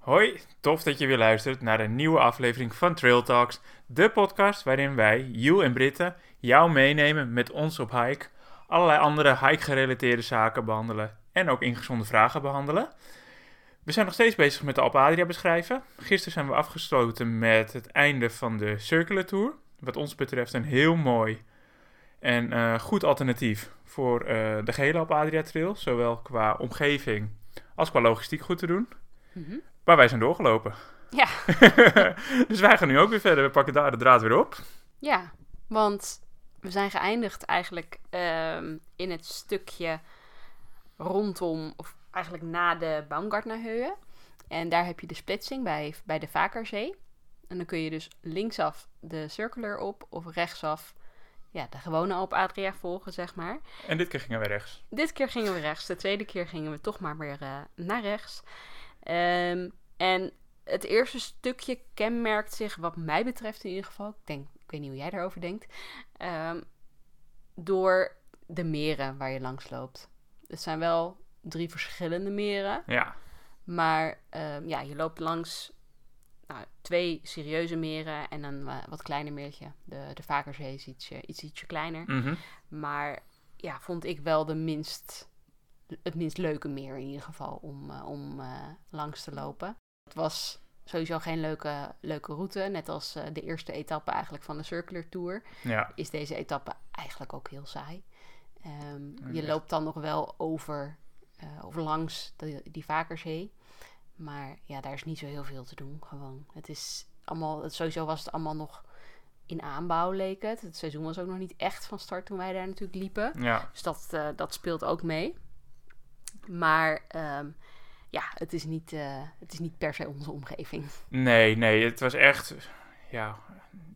Hoi, tof dat je weer luistert naar een nieuwe aflevering van Trail Talks, de podcast waarin wij, Jules en Britten, jou meenemen met ons op hike, allerlei andere hike-gerelateerde zaken behandelen en ook ingezonde vragen behandelen. We zijn nog steeds bezig met de Alpe Adria beschrijven. Gisteren zijn we afgesloten met het einde van de Circular Tour. Wat ons betreft een heel mooi en eh, goed alternatief voor eh, de gehele Alpe Adria Trail. Zowel qua omgeving als qua logistiek goed te doen. Mhm. Maar wij zijn doorgelopen. Ja. dus wij gaan nu ook weer verder. We pakken daar de draad weer op. Ja, want we zijn geëindigd eigenlijk ehm, in het stukje rondom, of eigenlijk na de Baumgartnerhöhe. En daar heb je de splitsing bij, bij de Vakerzee. En dan kun je dus linksaf de circular op of rechtsaf ja, de gewone Alp Adria volgen, zeg maar. En dit keer gingen we rechts. Dit keer gingen we rechts. De tweede keer gingen we toch maar weer eh, naar rechts. Ehm, en het eerste stukje kenmerkt zich, wat mij betreft in ieder geval, ik, denk, ik weet niet hoe jij daarover denkt, ehm, door de meren waar je langs loopt. Het zijn wel drie verschillende meren, Ja, maar ehm, ja, je loopt langs nou, twee serieuze meren en een eh, wat kleiner meertje. De, de Vakerzee is ietsje, iets ietsje kleiner. mhm. Maar ja, vond ik wel de minst, het minst leuke meer in ieder geval om, eh, om eh, langs te lopen. Het was sowieso geen leuke, leuke route. Net als eh, de eerste etappe eigenlijk van de Circular Tour. ja. Is deze etappe eigenlijk ook heel saai. Ehm, je echt. loopt dan nog wel over, eh, over langs de, die Vakerzee. Maar ja, daar is niet zo heel veel te doen. Gewoon. Het is allemaal, het, sowieso was het allemaal nog in aanbouw, leek het. Het seizoen was ook nog niet echt van start toen wij daar natuurlijk liepen. ja. Dus dat, eh, dat speelt ook mee. Maar ehm, ja, het is, niet, eh, het is niet per se onze omgeving. Nee, nee, het was echt, ja,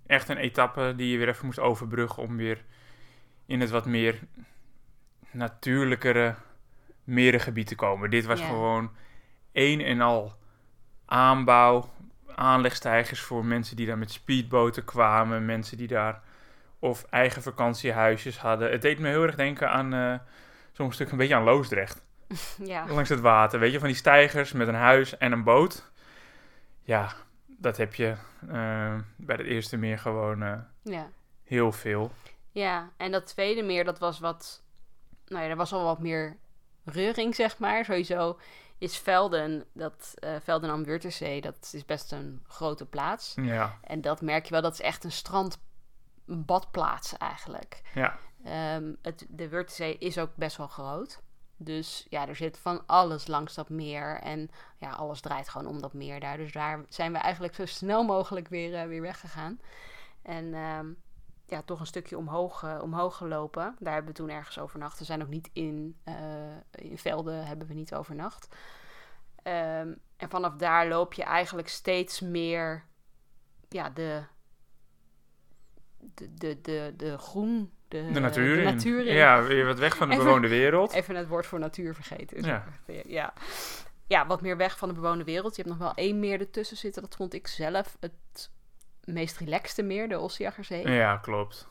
echt een etappe die je weer even moest overbruggen om weer in het wat meer natuurlijkere merengebied te komen. Dit was Ja. gewoon één en al aanbouw, aanlegstijgers voor mensen die daar met speedboten kwamen, mensen die daar of eigen vakantiehuisjes hadden. Het deed me heel erg denken aan eh sommige stukken een beetje aan Loosdrecht. ja. Langs het water, weet je, van die stijgers met een huis en een boot. Ja, dat heb je eh, bij het eerste meer gewoon eh, ja. heel veel. Ja, en dat tweede meer, dat was wat... Nou ja, er was al wat meer reuring, zeg maar. Sowieso is Velden, dat eh, Velden am Wörthersee, dat is best een grote plaats. Ja, En dat merk je wel, dat is echt een strand, een badplaats eigenlijk. ja, Ehm, het, de Wörthersee is ook best wel groot. Dus ja, er zit van alles langs dat meer. En ja, alles draait gewoon om dat meer daar. Dus daar zijn we eigenlijk zo snel mogelijk weer, eh, weer weggegaan. En ehm, ja, toch een stukje omhoog, eh, omhoog gelopen. Daar hebben we toen ergens overnacht. We zijn ook niet in, eh, in velden, hebben we niet overnacht. Ehm, en vanaf daar loop je eigenlijk steeds meer ja, de, de, de, de, de groen... De, de natuur, de in. natuur in. Ja, weer wat weg van de Even- bewoonde wereld. Even het woord voor natuur vergeten. Ja. ja. ja, wat meer weg van de bewoonde wereld. Je hebt nog wel één meer ertussen zitten. Dat vond ik zelf het meest relaxte meer, de Osjagerzee. Ja, klopt.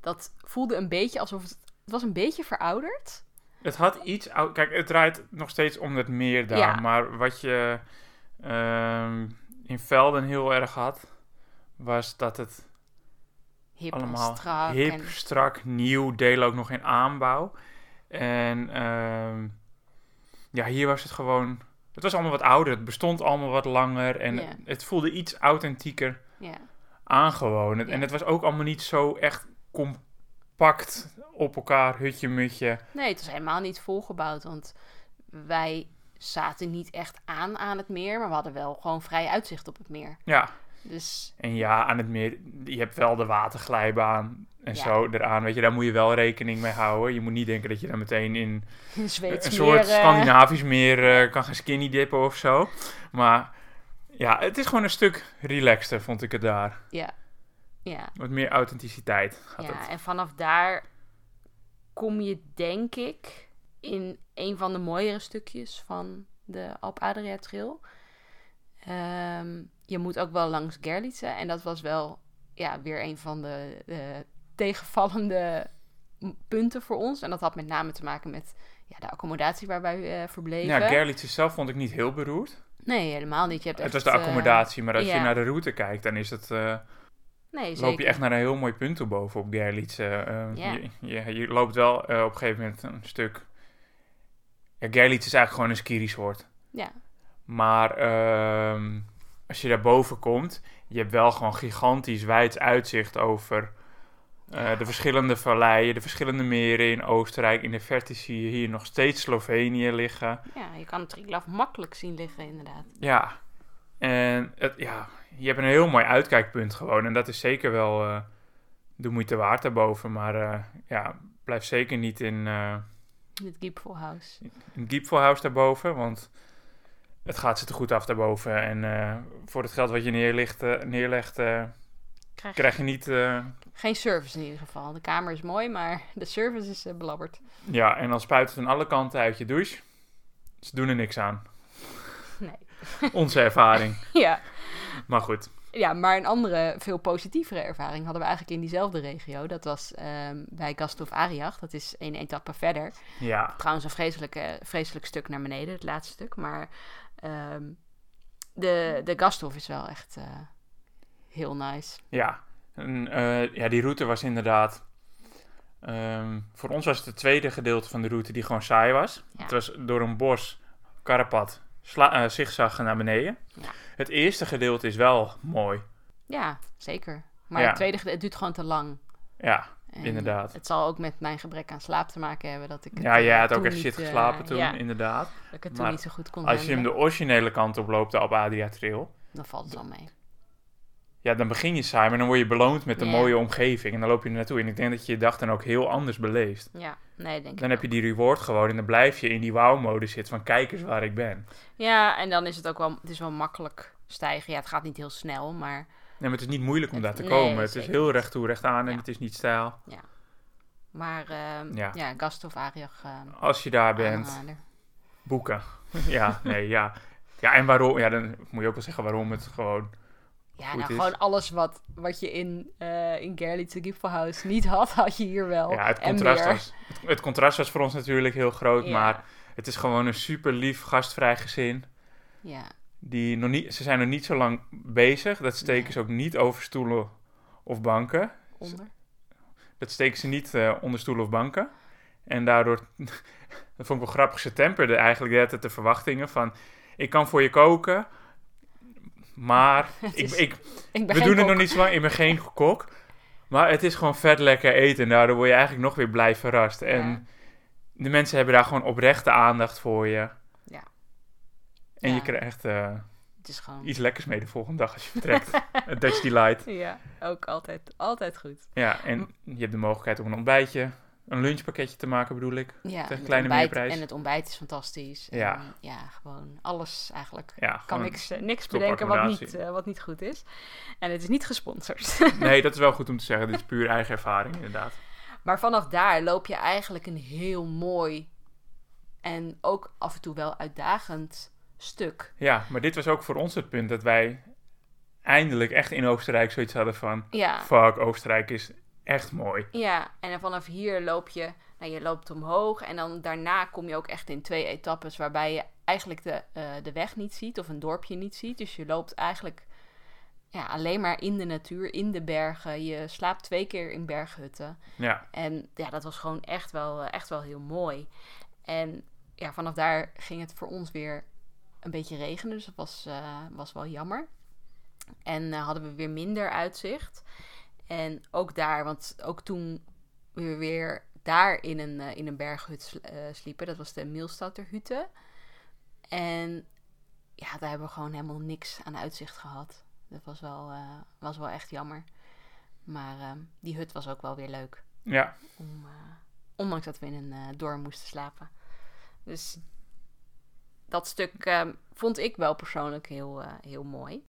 Dat voelde een beetje alsof het... Het was een beetje verouderd. Het had iets. Kijk, het draait nog steeds om het meer daar. Ja. Maar wat je ehm, in Velden heel erg had, was dat het Hip allemaal en strak. hip, en, strak, nieuw, delen ook nog in aanbouw. En ehm, ja, hier was het gewoon... Het was allemaal wat ouder, het bestond allemaal wat langer en het voelde iets authentieker ja. aan gewoon. En het was ook allemaal niet zo echt compact op elkaar, hutje, mutje. Nee, het was helemaal niet volgebouwd. Want wij zaten niet echt aan aan het meer. Maar we hadden wel gewoon vrij uitzicht op het meer. Ja, Dus en ja, aan het meer, je hebt wel de waterglijbaan en Ja. zo eraan, weet je, daar moet je wel rekening mee houden. Je moet niet denken dat je dan meteen in een Zweeds een meer... soort eh, Scandinavisch meer eh, kan gaan skinny dippen of zo. Maar ja, het is gewoon een stuk relaxter, vond ik het daar. Ja. Ja. Wat meer authenticiteit gaat ja, het. en vanaf daar kom je denk ik in een van de mooiere stukjes van de Alp Adria Trail. Ehm, je moet ook wel langs Gerlitze en dat was wel ja, weer een van de tegenvallende punten voor ons. En dat had met name te maken met ja, de accommodatie waar wij eh, verbleven. Ja, zelf vond ik niet heel beroerd. Nee, helemaal niet. Je hebt het was de eh, accommodatie, maar als je naar de route kijkt, dan is het, eh, nee, loop je echt naar een heel mooi punt toe boven op Gerlitz. eh, Ja. je, je, je loopt wel op een gegeven moment een stuk... Ja, is eigenlijk gewoon een ski-resort. Ja, Maar ehm, als je daarboven komt, je hebt wel gewoon gigantisch wijd uitzicht over eh, de verschillende valleien, de verschillende meren in Oostenrijk. In de verte zie je hier nog steeds Slovenië liggen. ja, je kan het Triglav makkelijk zien liggen, inderdaad. Ja, en het, ja, je hebt een heel mooi uitkijkpunt gewoon. En dat is zeker wel eh, de moeite waard daarboven. Maar eh, ja, blijf zeker niet in, eh Het Giepelhuis. in Diepvolhuis daarboven, want het gaat ze te goed af daarboven. En eh, voor het geld wat je neerlegt, eh, neerlegt eh, Krijg, krijg je niet... Geen service in ieder geval. De kamer is mooi, maar de service is belabberd. ja, en dan spuit het aan alle kanten uit je douche. Ze doen er niks aan. Nee. Onze ervaring. Ja. Maar goed, ja, maar een andere, veel positievere ervaring hadden we eigenlijk in diezelfde regio. Dat was ehm, bij Gasthof Ariach. Dat is één etappe verder. ja. Trouwens, een vreselijke, vreselijk stuk naar beneden, het laatste stuk. Maar ehm, de, de Gasthof is wel echt eh, heel nice. Ja, en, eh, ja, die route was inderdaad. ehm, voor ons was het het tweede gedeelte van de route die gewoon saai was. Ja. Het was door een bos, karapad, sla, eh, zigzaggen naar beneden. Ja. Het eerste gedeelte is wel mooi. Ja, zeker. Maar Ja. het tweede, gede- het duurt gewoon te lang. Ja, En Inderdaad. Het zal ook met mijn gebrek aan slaap te maken hebben dat ik ja eh, jij had ook echt shit eh, geslapen toen, ja, inderdaad. dat ik het toen Maar niet zo goed kon Als je hem de originele kant op loopt, op Adria Trail, Dan valt het wel mee. ja, dan begin je saai, maar dan word je beloond met een mooie omgeving. En dan loop je er naartoe. En ik denk dat je je dag dan ook heel anders beleeft. Ja, nee, denk Dan ik heb je die reward gewoon en dan blijf je in die wow-mode zitten van kijk eens waar ik ben. Ja, en dan is het ook wel, het is wel makkelijk stijgen. Ja, het gaat niet heel snel, maar Nee, maar het is niet moeilijk om Het- daar te nee, komen. Het is heel recht toe, recht aan en Ja. het is niet stijl. Maar ehm, Ja. ja. Gasthof Ariach uh, Als je daar bent, boeken. ja, nee, ja. Ja, en waarom? Ja, dan moet je ook wel zeggen waarom het gewoon... Ja, goed nou is. gewoon alles wat, wat je in, eh in Gerlitz Gipfelhuis niet had, had je hier wel. Ja, het contrast, was, het, het contrast was voor ons natuurlijk heel groot, Ja. maar het is gewoon een super lief, gastvrij gezin. Ja, Die nog niet, ze zijn nog niet zo lang bezig. Dat steken Nee. ze ook niet over stoelen of banken. onder. Dat steken ze niet eh, onder stoelen of banken. En daardoor, dat vond ik wel grappig, ze temperde eigenlijk net de verwachtingen van... Ik kan voor je koken, maar ik, ik, we doen het nog kok. niet zo lang. Ik ben geen kok. Maar het is gewoon vet lekker eten. En daardoor word je eigenlijk nog weer blij verrast. En Ja. de mensen hebben daar gewoon oprechte aandacht voor je. En Ja. je krijgt Het is gewoon... iets lekkers mee de volgende dag als je vertrekt. Een Dutch Delight. Ja, ook altijd, altijd goed. Ja, en je hebt de mogelijkheid om een ontbijtje, een lunchpakketje te maken bedoel ik. Ja, Tegen kleine ontbijt, meerprijs. En het ontbijt is fantastisch. Ja. En, ja, gewoon alles eigenlijk. Ja, kan niks, eh, niks bedenken wat niet, eh, wat niet goed is. En het is niet gesponsord. Nee, dat is wel goed om te zeggen. Dit is puur eigen ervaring inderdaad. maar vanaf daar loop je eigenlijk een heel mooi en ook af en toe wel uitdagend stuk. Ja, maar dit was ook voor ons het punt dat wij eindelijk echt in Oostenrijk zoiets hadden van... Ja, Fuck, Oostenrijk is echt mooi. ja. en vanaf hier loop je, nou, je loopt omhoog en dan daarna kom je ook echt in twee etappes waarbij je eigenlijk de, eh, de weg niet ziet of een dorpje niet ziet. Dus je loopt eigenlijk ja, alleen maar in de natuur, in de bergen. Je slaapt twee keer in berghutten. Ja, En ja, dat was gewoon echt wel, eh, echt wel heel mooi. En ja, vanaf daar ging het voor ons weer een beetje regenen. Dus dat was, eh, was wel jammer. En eh, hadden we weer minder uitzicht. En ook daar, want ook toen we weer daar in een, eh, in een berghut sl- sliepen, dat was de Milstadterhutte. En ja, daar hebben we gewoon helemaal niks aan uitzicht gehad. Dat was wel, was wel echt jammer. Maar eh, die hut was ook wel weer leuk. ja, Om, ondanks dat we in een dorm moesten slapen. Dus dat stuk eh, vond ik wel persoonlijk heel, eh, heel mooi.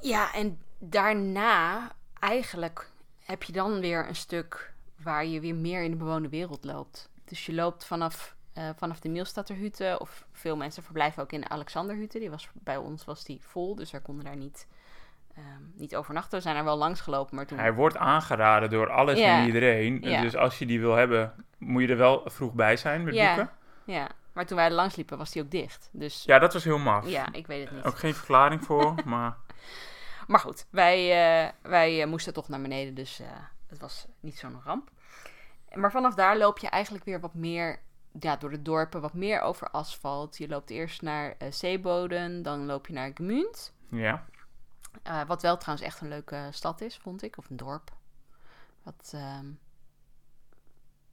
Ja, en daarna eigenlijk heb je dan weer een stuk waar je weer meer in de bewoonde wereld loopt. Dus je loopt vanaf, eh, vanaf de Mielstadterhutte, of veel mensen verblijven ook in de Alexanderhutte. Die was, bij ons was die vol, dus wij konden daar niet, ehm, niet overnachten. We zijn er wel langs gelopen, maar toen... hij wordt aangeraden door alles en iedereen. Dus als je die wil hebben, moet je er wel vroeg bij zijn met Ja. boeken. Ja, Maar toen wij er langs liepen, was die ook dicht. Dus Ja, dat was heel maf. ja, ik weet het niet. Ook geen verklaring voor, maar Maar goed, wij, eh, wij eh, moesten toch naar beneden, dus eh, het was niet zo'n ramp. Maar vanaf daar loop je eigenlijk weer wat meer ja, door de dorpen, wat meer over asfalt. Je loopt eerst naar eh Zeeboden, dan loop je naar Gmunt. ja. Wat wel trouwens echt een leuke stad is, vond ik. Of een dorp. Wat, ehm,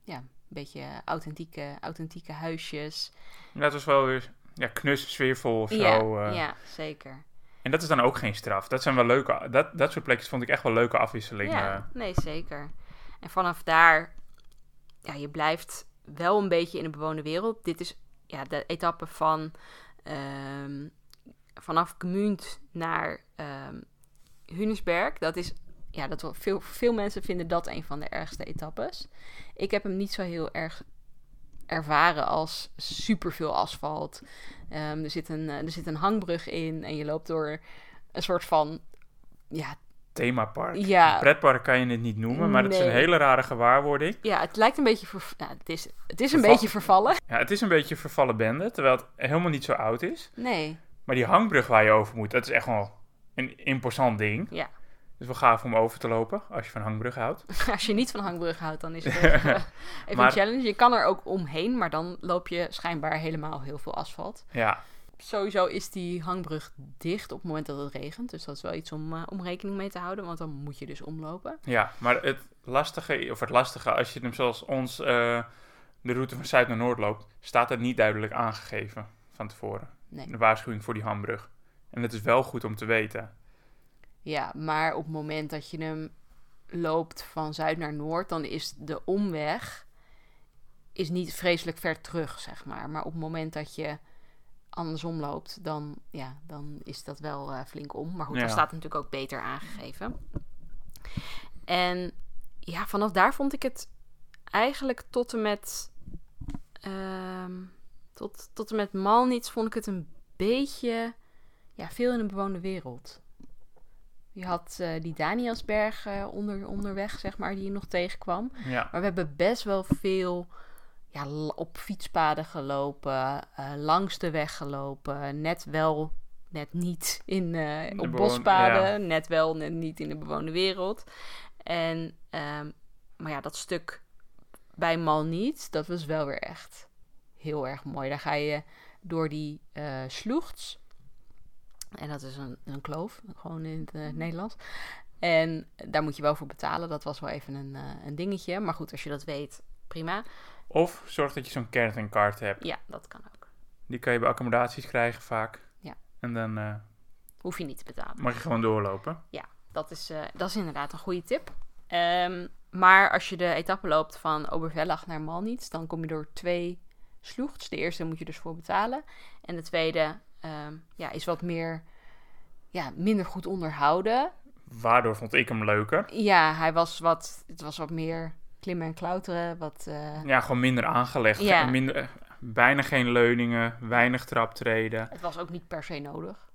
ja, beetje authentieke, authentieke huisjes. Dat was wel weer ja, knus, sfeervol of zo. ja, eh. ja, zeker. En dat is dan ook geen straf. Dat zijn wel leuke, dat, dat soort plekjes vond ik echt wel leuke afwisselingen. Ja, nee, zeker. En vanaf daar, ja, je blijft wel een beetje in de bewoonde wereld. Dit is ja, de etappe van ehm, vanaf Gmunt naar Hunisberg. Dat is, ja, dat veel, veel mensen vinden dat een van de ergste etappes. Ik heb hem niet zo heel erg ervaren als superveel asfalt. Ehm, er, zit een, eh, er zit een hangbrug in en je loopt door een soort van ja, Themapark. Ja. Pretpark kan je het niet noemen, maar het is een hele rare gewaarwording. Ja, het lijkt een beetje... nou, het is, het is een Verval- beetje vervallen. Ja, het is een beetje vervallen bende, terwijl het helemaal niet zo oud is. Nee, Maar die hangbrug waar je over moet, dat is echt wel een imposant ding. ja. Dus wel gaaf om over te lopen, als je van hangbrug houdt. Als je niet van hangbrug houdt, dan is het even, even Maar- een challenge. Je kan er ook omheen, maar dan loop je schijnbaar helemaal heel veel asfalt. Ja, Sowieso is die hangbrug dicht op het moment dat het regent. Dus dat is wel iets om, eh, om rekening mee te houden, want dan moet je dus omlopen. ja, maar het lastige, of het lastige, als je hem zoals ons eh, de route van Zuid naar Noord loopt, staat het niet duidelijk aangegeven van tevoren. Nee. De waarschuwing voor die hangbrug. En het is wel goed om te weten. Ja, maar op het moment dat je hem loopt van zuid naar noord, dan is de omweg is niet vreselijk ver terug, zeg maar. Maar op het moment dat je andersom loopt, dan, ja, dan is dat wel eh, flink om. Maar goed, Ja. dan staat natuurlijk ook beter aangegeven. En ja, vanaf daar vond ik het eigenlijk tot en met... ehm, tot, tot en met vond ik het een beetje... Ja, veel in een bewoonde wereld. Je had eh, die Danielsberg eh, onder, onderweg, zeg maar, die je nog tegenkwam. Ja, Maar we hebben best wel veel ja, op fietspaden gelopen, eh, langs de weg gelopen. Net wel, net niet in, op bewoon- bospaden, net wel, net niet in de bewoonde wereld. En, ehm, maar ja, dat stuk bij Malniet, dat was wel weer echt heel erg mooi. Daar ga je door die sloegts. En dat is een, een kloof, gewoon in het eh, Nederlands. En daar moet je wel voor betalen. Dat was wel even een, eh, een dingetje. Maar goed, als je dat weet, prima. Of zorg dat je zo'n kernkaart hebt. Ja, dat kan ook. Die kan je bij accommodaties krijgen vaak. Ja. En dan eh, Hoef je niet te betalen. mag je gewoon doorlopen. Dat is, dat is inderdaad een goede tip. Ehm, maar als je de etappe loopt van Obervellach naar Malnitz, dan kom je door twee sloegts. De eerste moet je dus voor betalen. En de tweede ehm, ja, is wat meer, ja, minder goed onderhouden. Waardoor vond ik hem leuker. Ja, hij was wat, het was wat meer klimmen en klauteren. Wat, eh, Ja, gewoon minder aangelegd. Ja. Minder, eh, bijna geen leuningen, weinig traptreden. Het was ook niet per se nodig.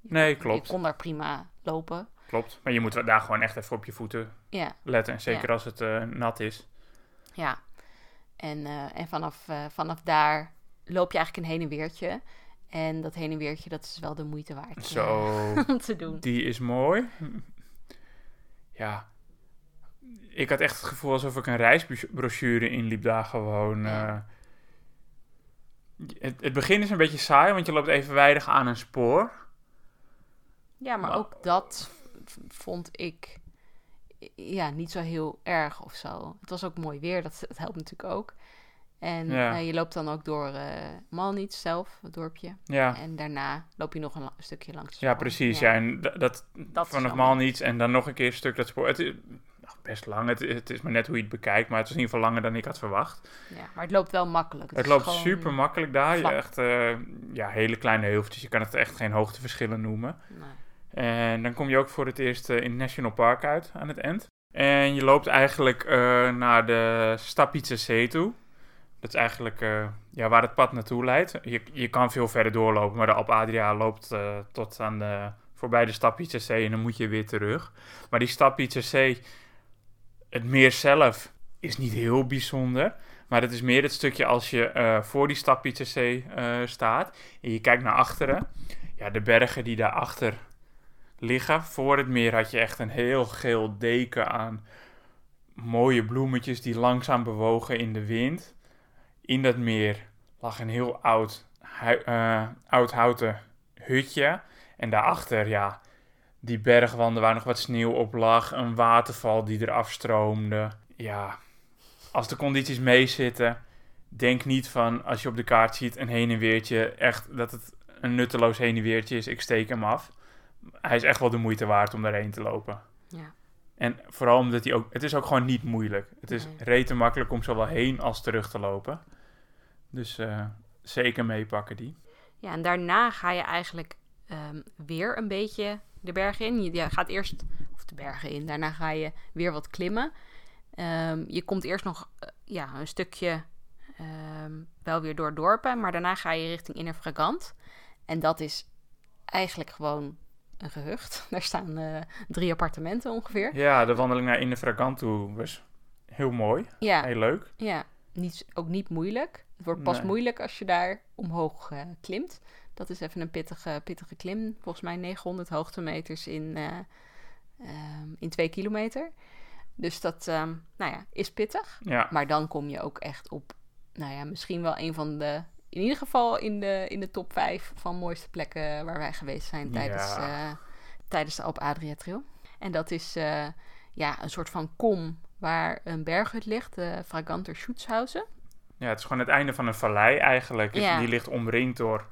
Nee, Je klopt. kon daar prima lopen. Klopt. Maar je moet daar gewoon echt even op je voeten Ja, letten. En zeker Ja. als het eh, nat is. ja. En, en vanaf, vanaf daar loop je eigenlijk een heen en weertje. En dat heen en weertje, dat is wel de moeite waard eh, Zo, om te doen. die is mooi. Ja. Ik had echt het gevoel alsof ik een reisbrochure inliep daar gewoon. Eh. het, het begin is een beetje saai, want je loopt evenwijdig aan een spoor. Ja, maar Maar- ook dat vond ik ja, niet zo heel erg of zo. Het was ook mooi weer, dat, dat helpt natuurlijk ook. En Ja. eh, je loopt dan ook door eh Malnitz zelf, het dorpje. Ja, En daarna loop je nog een stukje langs ja precies. Ja. En dat, Dat vanaf niets en dan nog een keer een stuk dat spoor. Het is nou, best lang. Het, het is maar net hoe je het bekijkt, maar het is in ieder geval langer dan ik had verwacht. Ja, maar het loopt wel makkelijk. Het loopt super makkelijk daar. Je echt eh, ja, hele kleine heuveltjes. Je kan het echt geen hoogteverschillen noemen. Nee. En dan kom je ook voor het eerst eh, in het National Park uit aan het eind. En je loopt eigenlijk eh, naar de Stapitse Zee toe. Dat is eigenlijk eh, ja, waar het pad naartoe leidt. Je, je kan veel verder doorlopen, maar de Alp Adria loopt eh, tot aan de, voorbij de Stapitse Zee en dan moet je weer terug. Maar die Stapitse Zee, het meer zelf, is niet heel bijzonder. Maar het is meer het stukje als je eh, voor die stap ICC staat en je kijkt naar achteren. Ja, de bergen die daarachter liggen. Voor het meer had je echt een heel geel deken aan mooie bloemetjes die langzaam bewogen in de wind. In dat meer lag een heel oud, eh, oud houten hutje. En daarachter, ja, die bergwanden waar nog wat sneeuw op lag. Een waterval die eraf stroomde. Ja, als de condities meezitten, denk niet van als je op de kaart ziet een heen en weertje, echt dat het een nutteloos heen en weertje is. Ik steek hem af. Hij is echt wel de moeite waard om daarheen te lopen. Ja. En vooral omdat hij ook, het is ook gewoon niet moeilijk. Het is Nee. rete makkelijk om zowel heen als terug te lopen. Dus eh, zeker meepakken die. Ja, en daarna ga je eigenlijk ehm, weer een beetje de bergen in. Je, je gaat eerst, of de bergen in, daarna ga je weer wat klimmen. Ehm, je komt eerst nog eh, ja, een stukje ehm, wel weer door dorpen, maar daarna ga je richting Innerfragant. En dat is eigenlijk gewoon een gehucht. Daar staan eh, drie appartementen ongeveer. Ja, de wandeling naar Inne toe was heel mooi. Ja, Heel leuk. ja niet, ook niet moeilijk. Het wordt pas Nee. moeilijk als je daar omhoog eh, klimt. Dat is even een pittige, pittige klim. Volgens mij 900 hoogtemeters in, eh, ehm, in 2 kilometer. Dus dat ehm, nou ja, is pittig. Ja, Maar dan kom je ook echt op, nou ja, misschien wel een van de, in ieder geval in de, in de top 5 van mooiste plekken waar wij geweest zijn tijdens, Ja. eh, tijdens de Alp Adria Trail. En dat is ja, een soort van kom waar een berghut ligt, de Fraganter Schutzhausen. Ja, het is gewoon het einde van een vallei eigenlijk. Ja. Die ligt omringd door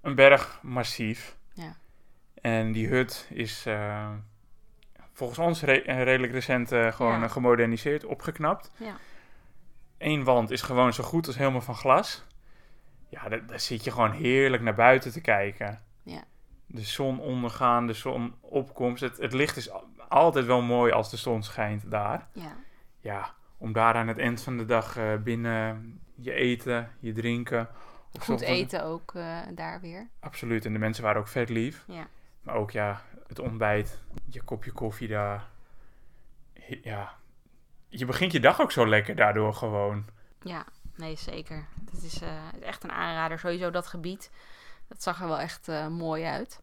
een bergmassief. Ja. En die hut is eh, volgens ons re- eh, redelijk recent eh, gewoon Ja. gemoderniseerd, opgeknapt. Ja. Eén wand is gewoon zo goed als helemaal van glas. Ja, daar, daar zit je gewoon heerlijk naar buiten te kijken. Ja. De zon ondergaan, de zon opkomst. Het, het licht is al- altijd wel mooi als de zon schijnt daar. Ja, Ja, om daar aan het eind van de dag eh, binnen je eten, je drinken. of goed eten ook eh, daar weer. Absoluut, en de mensen waren ook vet lief. Ja. Maar ook ja, het ontbijt, je kopje koffie daar. Ja, je begint je dag ook zo lekker daardoor gewoon. Ja, nee, zeker. Het is eh, echt een aanrader. Sowieso dat gebied. Dat zag er wel echt mooi uit.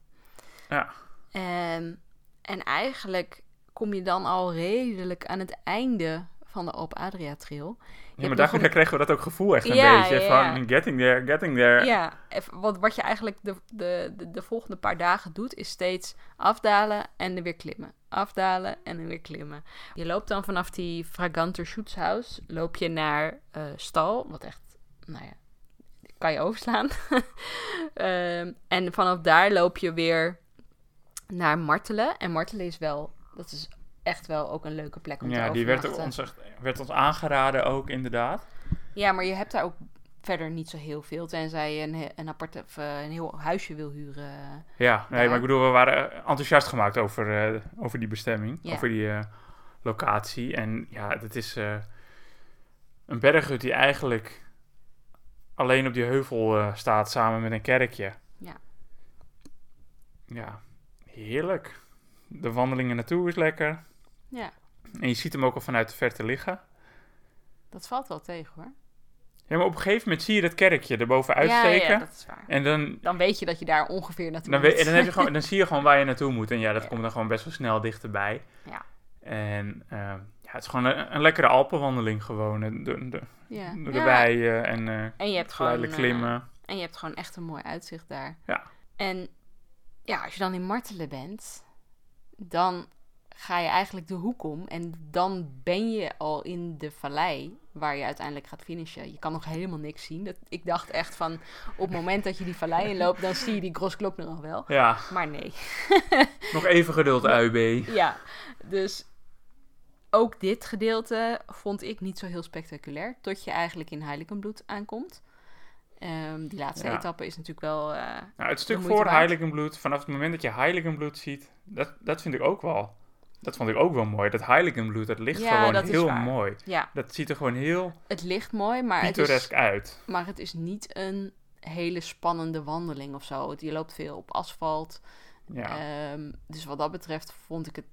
Ja. En, en eigenlijk kom je dan al redelijk aan het einde van de Alp Adria Trail. Ja, maar daar, een- kregen we dat ook gevoel echt een Ja, beetje ja, van getting there, getting there. Ja, even- wat, wat je eigenlijk de, de, de, de volgende paar dagen doet, is steeds afdalen en er weer klimmen. Afdalen en er weer klimmen. Je loopt dan vanaf die Fraganter Schutzhaus, loop je naar eh, Stal, wat echt, nou ja, kan je overslaan. Ehm, en vanaf daar loop je weer naar Martelen. En Martelen is wel, dat is echt wel ook een leuke plek om te Ja, die werd, ons, echt- werd ons aangeraden ook inderdaad. Ja, maar je hebt daar ook verder niet zo heel veel, tenzij je een, een apart of eh, een heel huisje wil huren. Ja, nee, Daar. maar ik bedoel, we waren eh, enthousiast gemaakt over, eh, over die bestemming, Ja. over die locatie. En ja, het is een berghut die eigenlijk alleen op die heuvel staat samen met een kerkje. Ja. Ja, heerlijk. De wandelingen naartoe is lekker. Ja, En je ziet hem ook al vanuit de verte liggen. dat valt wel tegen hoor. Ja, maar op een gegeven moment zie je dat kerkje erboven Ja, uitsteken. ja, dat is waar. En dan, Dan weet je dat je daar ongeveer naartoe dan, moet. weet, en dan, heb je gewoon, dan zie je gewoon waar je naartoe moet. En ja, dat Ja. komt dan gewoon best wel snel dichterbij. Ja. En eh, ja, het is gewoon een, een lekkere Alpenwandeling gewoon. eh, ja. door Ja, de weien en eh En je hebt gewoon eh, klimmen. en je hebt gewoon echt een mooi uitzicht daar. Ja. En ja, als je dan in Martelen bent, dan ga je eigenlijk de hoek om en dan ben je al in de vallei waar je uiteindelijk gaat finishen. Je kan nog helemaal niks zien. Dat, ik dacht echt van, op het moment dat je die vallei inloopt, dan zie je die Grosklok nog wel. Ja, Maar nee. nog even geduld, UB. Ja, dus ook dit gedeelte vond ik niet zo heel spectaculair. Tot je eigenlijk in Heiligenbloed aankomt. Ehm, die laatste Ja. etappe is natuurlijk wel... eh, Nou, het stuk voor. Heiligenbloed, vanaf het moment dat je Heiligenbloed ziet, dat, dat vind ik ook wel. Dat vond ik ook wel mooi. Dat Heiligenbloed, dat ligt Ja, gewoon dat heel mooi. ja, Dat ziet er gewoon heel het ligt mooi, maar het, pittoresk is, uit. maar het is niet een hele spannende wandeling of zo. Het- Je loopt veel op asfalt. Ja. Ehm, dus wat dat betreft vond ik het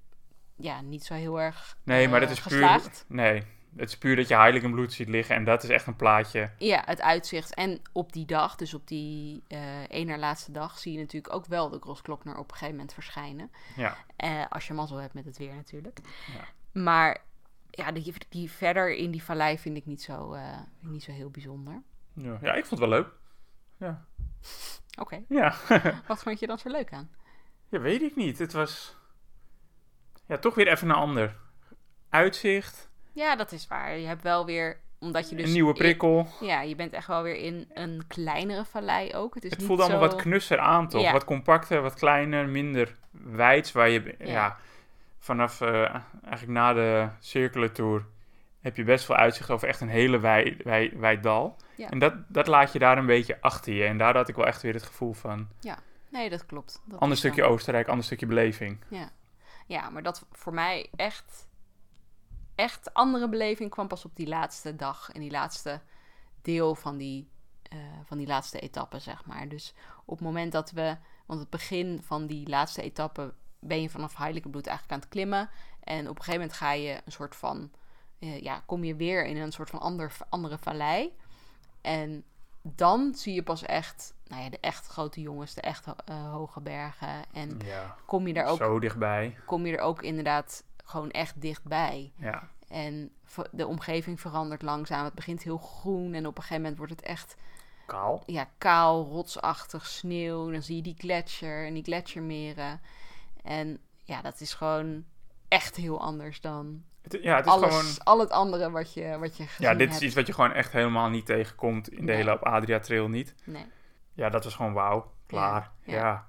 ja, niet zo heel erg nee, maar eh, dat is puur... Nee, Het is puur dat je Heiligenbloed ziet liggen en dat is echt een plaatje. Ja, het uitzicht. En op die dag, dus op die één na laatste dag, zie je natuurlijk ook wel de Grossglockner op een gegeven moment verschijnen. Ja, Eh, als je mazzel hebt met het weer natuurlijk. Ja. Maar ja, die, die verder in die vallei vind ik niet zo, eh, niet zo heel bijzonder. ja. ja ik vond het wel leuk. Ja, Oké, ja. wat vond je dan zo leuk aan? ja weet ik niet. Het was ja, toch weer even een ander uitzicht. Ja, dat is waar. Je hebt wel weer, omdat je dus... een nieuwe in- prikkel. ja, je bent echt wel weer in een kleinere vallei ook. Het is Het niet voelde allemaal zo... wat knusser aan, toch? Ja. Wat compacter, wat kleiner, minder wijds. Waar je ja. Ja. vanaf eh, eigenlijk na de Circular heb je best veel uitzicht over echt een hele wij, wij, wijd dal. Ja. En dat, dat laat je daar een beetje achter je. En daar had ik wel echt weer het gevoel van... Nee, dat klopt. Dat Ander stukje Oostenrijk, ander stukje beleving. Ja, maar dat voor mij echt, echt andere beleving kwam pas op die laatste dag en die laatste deel van die, eh, van die laatste etappe, zeg maar. Dus op het moment dat we, want het begin van die laatste etappe ben je vanaf Heiligenbloed eigenlijk aan het klimmen. En op een gegeven moment ga je een soort van, eh, ja, kom je weer in een soort van ander, andere vallei. En dan zie je pas echt, nou ja, de echt grote jongens, de echt eh, hoge bergen. En Ja, kom je daar ook zo dichtbij. kom je er ook inderdaad gewoon echt dichtbij. Ja, En de omgeving verandert langzaam. Het begint heel groen en op een gegeven moment wordt het echt kaal. ja, kaal, rotsachtig, sneeuw. Dan zie je die gletsjer en die gletsjermeren. En ja, dat is gewoon echt heel anders dan Het, ja, het is alles, gewoon... al het andere wat je, wat je Ja, dit hebt. is iets wat je gewoon echt helemaal niet tegenkomt in de Nee. hele Op Adria Trail niet. Nee. Ja, dat was gewoon wauw. Klaar. Ja, Ja. ja.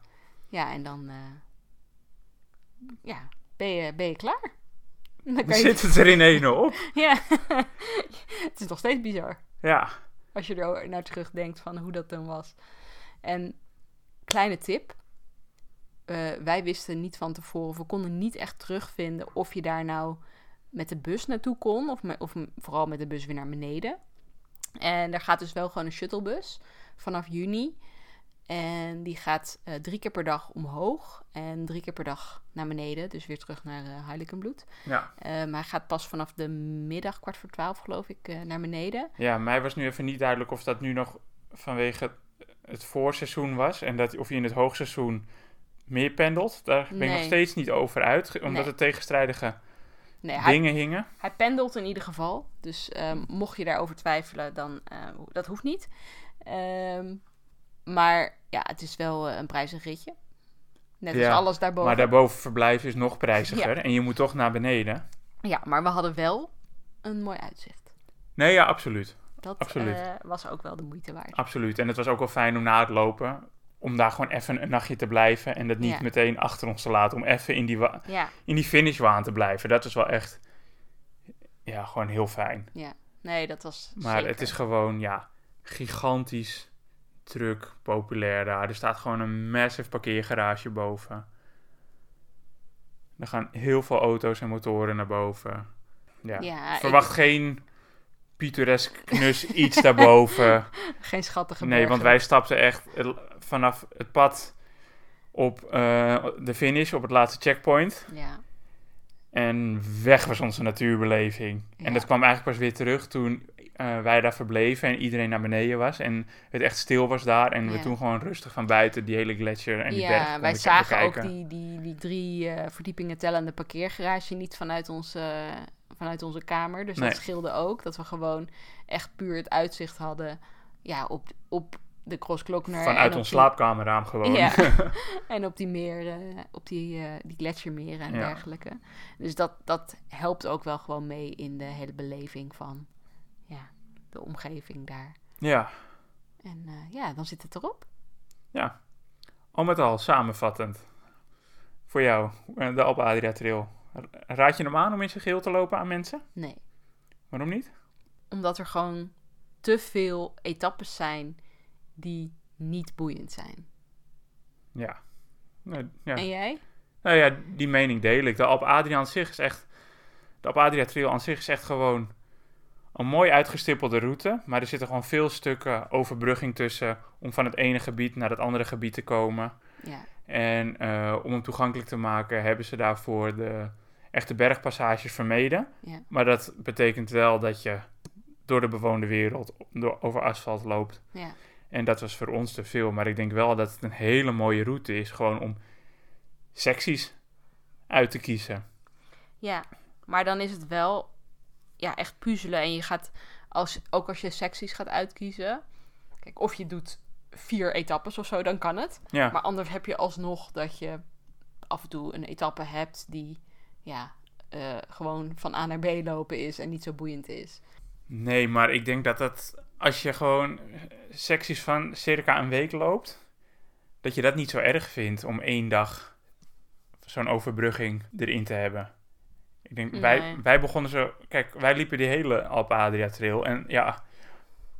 Ja, en dan eh, ja, ben, je, ben je klaar. Dan Dan je, zit het er in één op. ja, het is nog steeds bizar. Ja. Als je er naar terugdenkt van hoe dat dan was. En kleine tip. eh, wij wisten niet van tevoren, of we konden niet echt terugvinden of je daar nou met de bus naartoe kon. Of, me- of vooral met de bus weer naar beneden. En daar gaat dus wel gewoon een shuttlebus vanaf juni. En die gaat eh, drie keer per dag omhoog en drie keer per dag naar beneden. Dus weer terug naar eh Heiligenbloed. Ja. Eh, maar hij gaat pas vanaf de middag, kwart voor twaalf geloof ik, naar beneden. ja, mij was nu even niet duidelijk of dat nu nog vanwege het voorseizoen was. En dat of je in het hoogseizoen meer pendelt. Daar ben ik nog steeds niet over uit. Omdat Nee. er tegenstrijdige Nee, hij, dingen hingen. hij pendelt in ieder geval. Dus ehm, mocht je daarover twijfelen, dan uh, dat hoeft niet. Um, maar ja, het is wel uh, een prijzig ritje. Net ja, als alles daarboven. Maar daarboven verblijven is nog prijziger. Ja. En je moet toch naar beneden. Ja, maar we hadden wel een mooi uitzicht. Nee, ja, absoluut. Dat absoluut. Uh, was ook wel de moeite waard. Absoluut. En het was ook wel fijn om na het lopen om daar gewoon even een nachtje te blijven en dat niet Ja. meteen achter ons te laten. Om even in die, in die finishwaan te blijven. Dat is wel echt, ja, gewoon heel fijn. ja. Nee, dat was Maar zeker. het is gewoon, ja, gigantisch druk, populair daar. Er staat gewoon een massive parkeergarage boven. Er gaan heel veel auto's en motoren naar boven. Ja, Ja, verwacht geen pittoresk knus iets daarboven. Geen schattige Nee, want wij stapten echt vanaf het pad op eh, de finish, op het laatste checkpoint. Ja, En weg was onze natuurbeleving. Ja. En dat kwam eigenlijk pas weer terug toen eh, wij daar verbleven en iedereen naar beneden was. En het echt stil was daar. En we Ja. toen gewoon rustig van buiten die hele gletsjer en die berg ja wij zagen ook die, die, die drie eh, verdiepingen tellende parkeergarage niet vanuit onze, vanuit onze kamer. Dus Nee. dat scheelde ook. Dat we gewoon echt puur het uitzicht hadden ja, op, op de Crossglockner. en Vanuit ons die- slaapkamerraam gewoon. Ja, en op die meer, eh, op die, eh, die gletsjermeren en Ja. dergelijke. Dus dat, dat helpt ook wel gewoon mee in de hele beleving van ja, de omgeving daar. ja. En eh, ja, dan zit het erop. Ja. Al met al, samenvattend. Voor jou, eh, de Alpe Adria Trail. Raad je hem aan om in zijn geheel te lopen aan mensen? Nee. Waarom niet? Omdat er gewoon te veel etappes zijn die niet boeiend zijn. Ja. Nee, ja. En jij? Nou ja, die mening deel ik. De Alpe Adria aan zich is echt... De Alpe Adria Trail aan zich is echt gewoon een mooi uitgestippelde route. Maar er zitten gewoon veel stukken overbrugging tussen... om van het ene gebied naar het andere gebied te komen. Ja, En eh, om hem toegankelijk te maken hebben ze daarvoor de echt de bergpassages vermeden. Ja. Maar dat betekent wel dat je door de bewoonde wereld door, over asfalt loopt. Ja. En dat was voor ons te veel. Maar ik denk wel dat het een hele mooie route is. Gewoon om secties uit te kiezen. Ja, maar dan is het wel ja, echt puzzelen. En je gaat, als, ook als je secties gaat uitkiezen. Kijk, of je doet vier etappes of zo, dan kan het. Ja, Maar anders heb je alsnog dat je af en toe een etappe hebt die ja, eh, gewoon van A naar B lopen is en niet zo boeiend is. nee, maar ik denk dat dat als je gewoon secties van circa een week loopt, dat je dat niet zo erg vindt om één dag zo'n overbrugging erin te hebben. Ik denk, wij, Nee. wij begonnen zo... Kijk, wij liepen die hele Alpe Adria Trail en ja, op een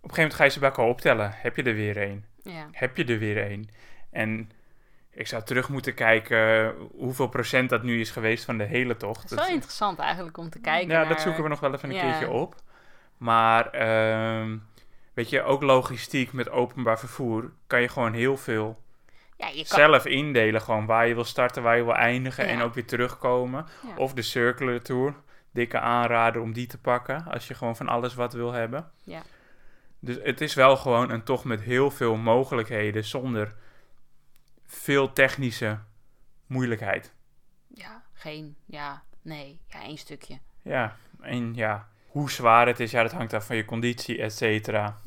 gegeven moment ga je ze bij elkaar optellen. Heb je er weer één? Ja, heb je er weer een. En ik zou terug moeten kijken hoeveel procent dat nu is geweest van de hele tocht. het is wel interessant eigenlijk om te kijken. ja, dat zoeken we nog wel even een Ja. keertje op. Maar ehm, weet je, ook logistiek met openbaar vervoer kan je gewoon heel veel Ja, je kan, zelf indelen. Gewoon waar je wil starten, waar je wil eindigen en Ja. ook weer terugkomen. Ja. Of de Circular Tour. Dikke aanrader om die te pakken als je gewoon van alles wat wil hebben. Ja. Dus het is wel gewoon een tocht met heel veel mogelijkheden zonder veel technische moeilijkheid. ja, geen, ja, nee, ja, één stukje. Ja, en ja, hoe zwaar het is, ja, dat hangt af van je conditie, et cetera.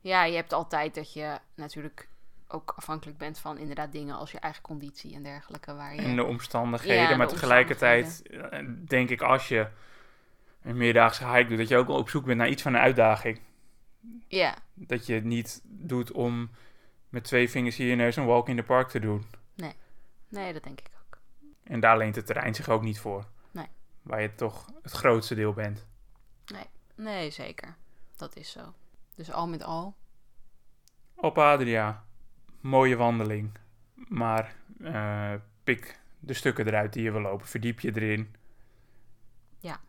Ja, je hebt altijd dat je natuurlijk ook afhankelijk bent van inderdaad dingen als je eigen conditie en dergelijke. Waar je, En de omstandigheden, Ja, de maar tegelijkertijd eh, denk ik als je een meerdaagse hike doet, dat je ook op zoek bent naar iets van een uitdaging. ja, Dat je het niet doet om met twee vingers in je neus een walk in the park te doen. nee, dat denk ik ook. En daar leent het terrein zich ook niet voor. Nee. Waar je toch het grootste deel bent. Nee, zeker. Dat is zo. Dus al met al, Op Adria, mooie wandeling. Maar eh, pik de stukken eruit die je wil lopen. Verdiep je erin. Ja.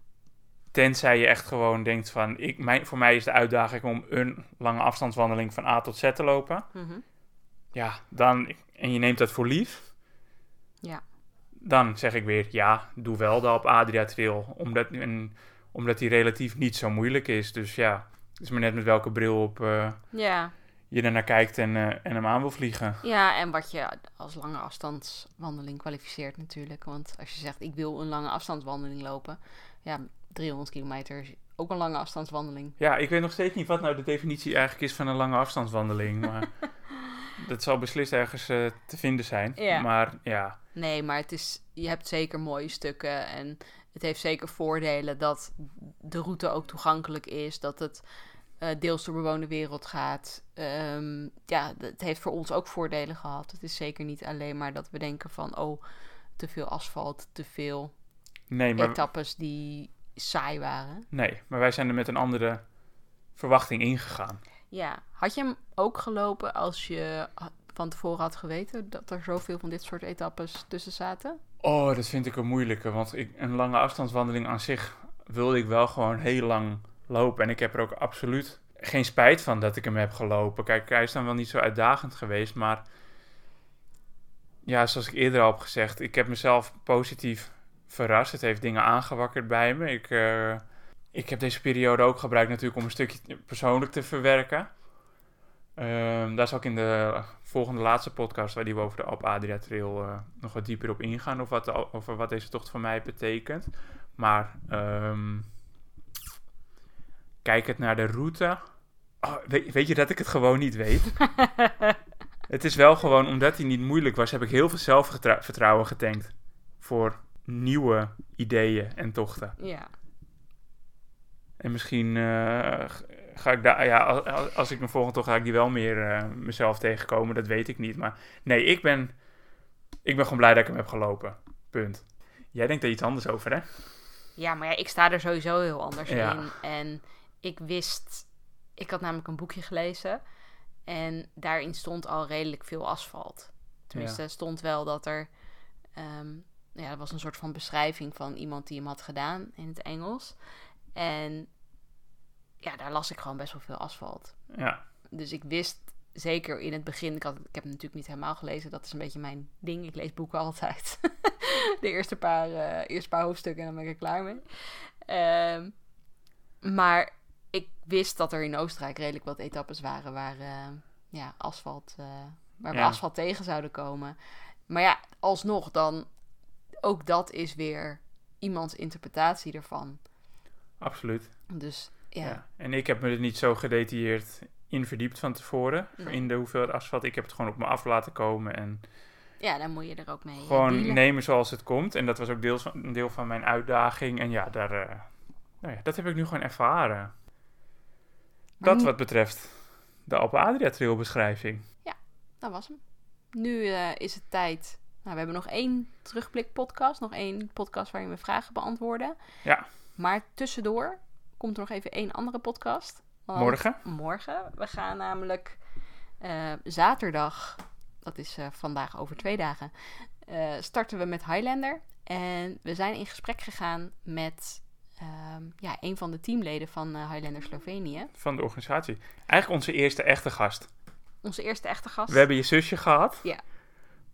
Tenzij je echt gewoon denkt van... Ik, mijn, voor mij is de uitdaging om een lange afstandswandeling van A tot Z te lopen. mhm, Ja, dan... En je neemt dat voor lief. Ja. Dan zeg ik weer, ja, doe wel de op Adria Trail. Omdat, en, omdat die relatief niet zo moeilijk is. Dus ja, het is maar net met welke bril op eh, ja, je er naar kijkt en, eh, en hem aan wil vliegen. Ja, en wat je als lange afstandswandeling kwalificeert natuurlijk. Want als je zegt, ik wil een lange afstandswandeling lopen. Ja, 300 kilometer is ook een lange afstandswandeling. Ja, ik weet nog steeds niet wat nou de definitie eigenlijk is van een lange afstandswandeling. Maar dat zal beslist ergens eh, te vinden zijn. Ja. Maar ja, Nee, maar het is, je hebt zeker mooie stukken. En het heeft zeker voordelen dat de route ook toegankelijk is. Dat het eh, deels door bewoonde wereld gaat. Ehm, ja, het heeft voor ons ook voordelen gehad. Het is zeker niet alleen maar dat we denken van... oh, te veel asfalt, te veel nee maar, etappes die saai waren. nee, maar wij zijn er met een andere verwachting ingegaan. Ja, had je hem ook gelopen als je van tevoren had geweten dat er zoveel van dit soort etappes tussen zaten? Oh, dat vind ik een moeilijke. Want ik, een lange afstandswandeling aan zich wilde ik wel gewoon heel lang lopen. En ik heb er ook absoluut geen spijt van dat ik hem heb gelopen. Kijk, hij is dan wel niet zo uitdagend geweest. Maar ja, zoals ik eerder al heb gezegd, ik heb mezelf positief verrast. Het heeft dingen aangewakkerd bij me. Ik, eh, ik heb deze periode ook gebruikt natuurlijk om een stukje persoonlijk te verwerken. Ehm, daar zal ik in de volgende laatste podcast, waar die we over de Alp Adria Trail eh, nog wat dieper op ingaan, of wat, over wat deze tocht voor mij betekent. Maar ehm kijkend naar de route, oh, weet, weet je dat ik het gewoon niet weet? het is wel gewoon, omdat hij niet moeilijk was, heb ik heel veel zelfvertrouwen getankt voor nieuwe ideeën en tochten. Ja, En misschien eh, ga ik daar, ja, als, als ik een volgende tocht ga ik die wel meer eh, mezelf tegenkomen, dat weet ik niet. Maar nee, ik ben, ik ben gewoon blij dat ik hem heb gelopen. Punt. Jij denkt er iets anders over, hè? ja maar ja, ik sta er sowieso heel anders Ja. in. En ik wist, ik had namelijk een boekje gelezen en daarin stond al redelijk veel asfalt. Tenminste, er stond wel dat er, ehm, ja, er was een soort van beschrijving van iemand die hem had gedaan in het Engels. En ja, daar las ik gewoon best wel veel asfalt. Ja, Dus ik wist zeker in het begin, ik, had, ik heb het natuurlijk niet helemaal gelezen, dat is een beetje mijn ding. Ik lees boeken altijd. de eerste paar, eh, eerste paar hoofdstukken en dan ben ik er klaar mee. Ehm, maar ik wist dat er in Oostenrijk redelijk wat etappes waren waar eh, ja, asfalt, eh, waar we asfalt tegen zouden komen. Maar ja, alsnog dan, ook dat is weer iemands interpretatie ervan. Absoluut. Dus ja, Ja. En ik heb me er niet zo gedetailleerd in verdiept van tevoren. Nee. In de hoeveelheid asfalt. Ik heb het gewoon op me af laten komen. En ja, dan moet je er ook mee eh, gewoon dealen. nemen zoals het komt. En dat was ook deels van, een deel van mijn uitdaging. En ja, daar, nou ja, dat heb ik nu gewoon ervaren. Dat nu- wat betreft de Alpe Adria Trail beschrijving. Dat was hem. Nu eh, is het tijd. Nou, we hebben nog één terugblik podcast. Nog één podcast waarin we vragen beantwoorden. Ja. Maar tussendoor komt er nog even één andere podcast. Morgen. Morgen. We gaan namelijk eh, zaterdag, dat is eh, vandaag over twee dagen, starten we met Highlander. En we zijn in gesprek gegaan met ehm, ja, een van de teamleden van eh, Highlander Slovenië. Van de organisatie. Eigenlijk onze eerste echte gast. Onze eerste echte gast. We hebben je zusje gehad. Ja.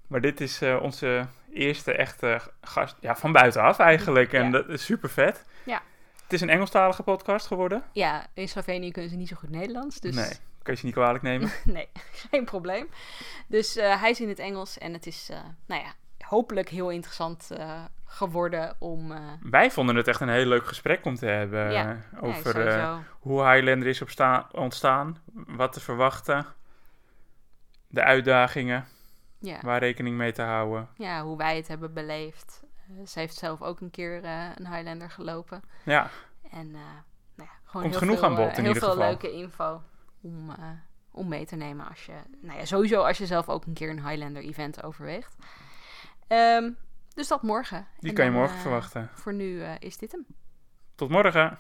Maar dit is eh, onze eerste echte gast. Ja, van buitenaf eigenlijk. En Ja. dat is super vet. Ja. Het is een Engelstalige podcast geworden. Ja, in Slovenië kunnen ze niet zo goed Nederlands. Dus Nee, kan je ze niet kwalijk nemen. nee, geen probleem. Dus eh, hij is in het Engels en het is, nou ja, hopelijk heel interessant eh, geworden om... eh, Wij vonden het echt een heel leuk gesprek om te hebben. Ja. eh, ja, over hoe Highlander is ontstaan. Wat te verwachten. De uitdagingen. ja. Waar rekening mee te houden. ja, hoe wij het hebben beleefd. Ze heeft zelf ook een keer een Highlander gelopen. Ja, En nou ja, gewoon Komt heel genoeg veel, aan bod in heel ieder veel geval. leuke info om, om mee te nemen als je, nou ja, sowieso als je zelf ook een keer een Highlander event overweegt. Ehm, dus dat morgen. die En kan je morgen eh, verwachten. Voor nu eh, is dit hem. Tot morgen.